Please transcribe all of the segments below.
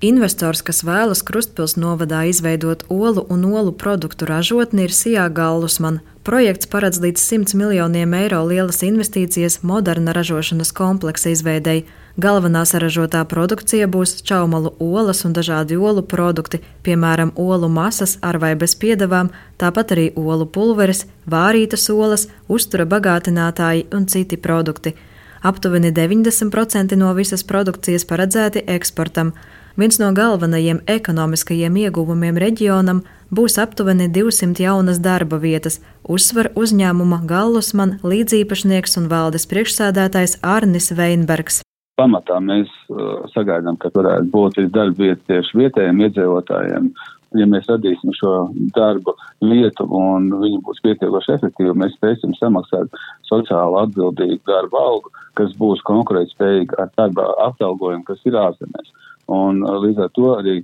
Investors, kas vēlas Krustpils novadā izveidot olu un olu produktu ražotni, ir Sijā Gallusman. Projekts paredz līdz 100 miljoniem eiro lielas investīcijas moderna ražošanas kompleksa izveidei. Galvenā saražotā produkcija būs čaumalu olas un dažādi olu produkti, piemēram, olu masas ar vai bez piedevām, tāpat arī olu pulveris, vārītas olas, uztura bagātinātāji un citi produkti. Aptuveni 90% no visas produkcijas paredzēti eksportam. Viens no galvenajiem ekonomiskajiem ieguvumiem reģionam būs aptuveni 200 jaunas darba vietas, uzsver uzņēmuma Gallusman līdzīpašnieks un valdes priekšsēdētājs Arnis Veinbergs. Pamatā mēs uh, sagaidām, ka varētu būt darba vietas tieši vietējiem iedzīvotājiem. Ja mēs radīsim šo darbu vietu un viņi būs pietiekoši efektīvi, mēs spēsim samaksāt sociāli atbildīgu darba algu, kas būs konkurētspējīga ar darba atalgojumu, kas ir ārzemēs. Un uh, līdz ar to arī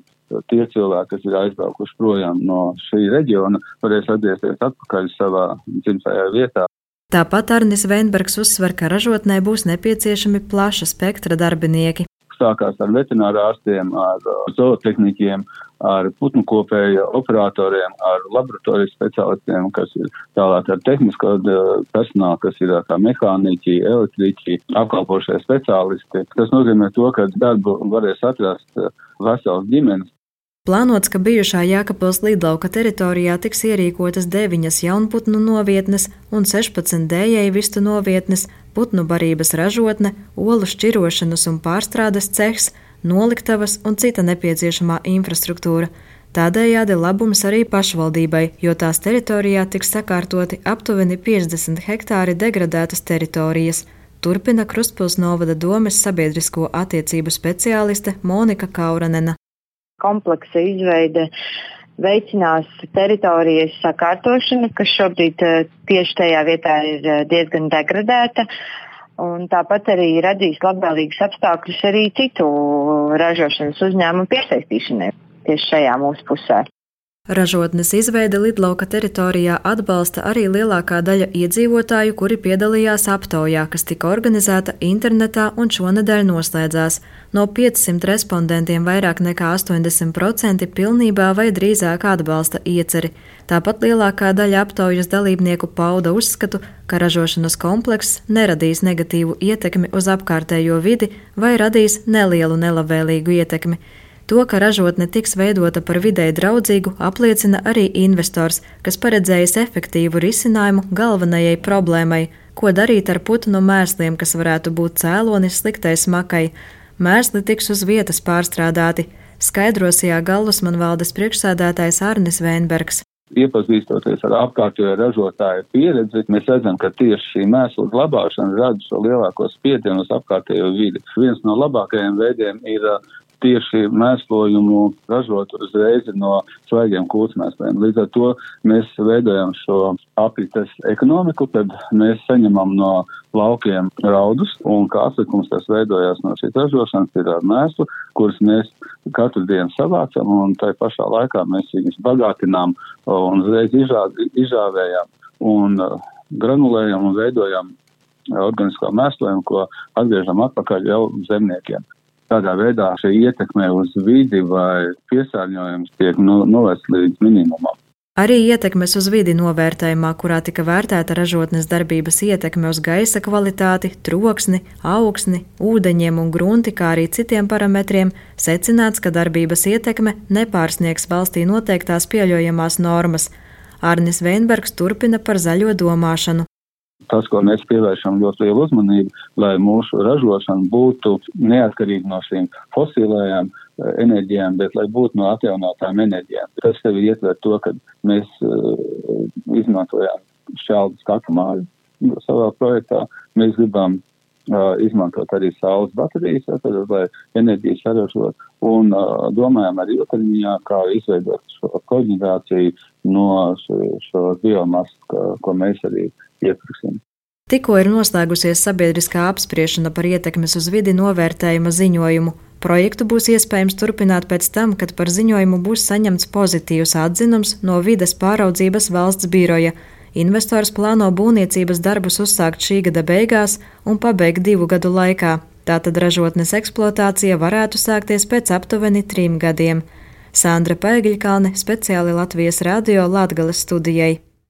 tie cilvēki, kas ir aizbraukuši projām no šī reģiona, varēs atgriezties atpakaļ savā dzimtajā vietā. Tāpat Arnis Veinbergs uzsver, ka ražotnē būs nepieciešami plaša spektra darbinieki sākās ar veterinārārstiem, ar zootehnikiem, ar putnu kopēju operatoriem, ar laboratorijas speciālistiem, kas ir tālāk ar tehnisko personālu, kas ir kā mehāniķi, elektriķi, apkalpošie speciālisti. Tas nozīmē to, ka darbu varēs atrast vesels ģimenes. Plānots, ka bijušā Jākapils līdlauka teritorijā tiks ierīkotas deviņas jaunputnu novietnes un 16 dējēju vistu novietnes, putnu barības ražotne, olu šķirošanas un pārstrādes cehs, noliktavas un cita nepieciešamā infrastruktūra. Tādējādi labums arī pašvaldībai, jo tās teritorijā tiks sakārtoti aptuveni 50 hektāri degradētas teritorijas. Turpina Krustpils novada domes sabiedrisko attiecību speciāliste Monika Kauranena kompleksa izveide veicinās teritorijas sakārtošanu, kas šobrīd eh, tieši tajā vietā ir eh, diezgan degradēta. Un tāpat arī radīs labvēlīgus apstākļus arī citu ražošanas uzņēmumu piesaistīšanai tieši šajā mūsu pusē. Ražotnes izveide lidlauka teritorijā atbalsta arī lielākā daļa iedzīvotāju, kuri piedalījās aptaujā, kas tika organizēta internetā un šonadēļ noslēdzās. No 500 respondentiem vairāk nekā 80% pilnībā vai drīzāk atbalsta ieceri. Tāpat lielākā daļa aptaujas dalībnieku pauda uzskatu, ka ražošanas komplekss neradīs negatīvu ietekmi uz apkārtējo vidi vai radīs nelielu nelabvēlīgu ietekmi. To, ka ražotne tiks veidota par videi draudzīgu, apliecina arī investors, kas paredzējis efektīvu risinājumu galvenajai problēmai - ko darīt ar putnu mēsliem, kas varētu būt cēlonis sliktai smakai. Mēsli tiks uz vietas pārstrādāti, skaidrosījā Gallusman valdes priekšsēdētājs Arnis Veinbergs. Iepazīstoties ar apkārtējo ražotāju pieredzi, mēs redzam, ka tieši šī mēslu glabāšana rada šo lielāko spiedienu uz apkārtējo vidi. Viens no labākajiem veidiem ir tieši mēslojumu ražot uzreiz no svaigiem kūtsmēsliem. Līdz ar to mēs veidojam šo apites ekonomiku, kad mēs saņemam no laukiem raudus, un kā atlikums tas veidojās no šīs ražošanas ir ar mēslu, kurus mēs katru dienu savācam, un tai pašā laikā mēs viņus bagātinām un uzreiz izžā, izžāvējam un uh, granulējam un veidojam organisko mēslojumu, ko atgriežam atpakaļ jau zemniekiem. Tādā veidā šī ietekme uz vidi vai piesārņojums tiek no, novērsts līdz minimumam. Arī ietekmes uz vidi novērtējumā, kurā tika vērtēta ražotnes darbības ietekme uz gaisa kvalitāti, troksni, augsni, ūdeņiem un grunti, kā arī citiem parametriem, secināts, ka darbības ietekme nepārsniegs valstī noteiktās pieļaujamās normas. Arnis Veinbergs turpina par zaļo domāšanu tas, ko mēs pievēršam ļoti lielu uzmanību, lai mūsu ražošana būtu neatkarīga no šīm fosilējām eh, enerģijām, bet lai būtu no atjaunotām enerģijām. Tas tev ietver to, ka mēs uh, izmantojām šķeldu skatu māju savā projektā. Mēs gribam uh, izmantot arī saules baterijas, tad, lai enerģiju saražot, un uh, domājam arī ilgtermiņā, kā izveidot šo koģenerāciju no šo, šo biomasu, ko mēs arī iepirksim. Tikko ir noslēgusies sabiedriskā apspriešana par ietekmes uz vidi novērtējuma ziņojumu. Projektu būs iespējams turpināt pēc tam, kad par ziņojumu būs saņemts pozitīvs atzinums no vides pāraudzības valsts biroja. Investors plāno būvniecības darbus uzsākt šī gada beigās un pabeigt divu gadu laikā. Tātad ražotnes eksploatācija varētu sākties pēc aptuveni trim gadiem. Sandra Paigļkalne speciāli Latvijas radio Latgales studijai.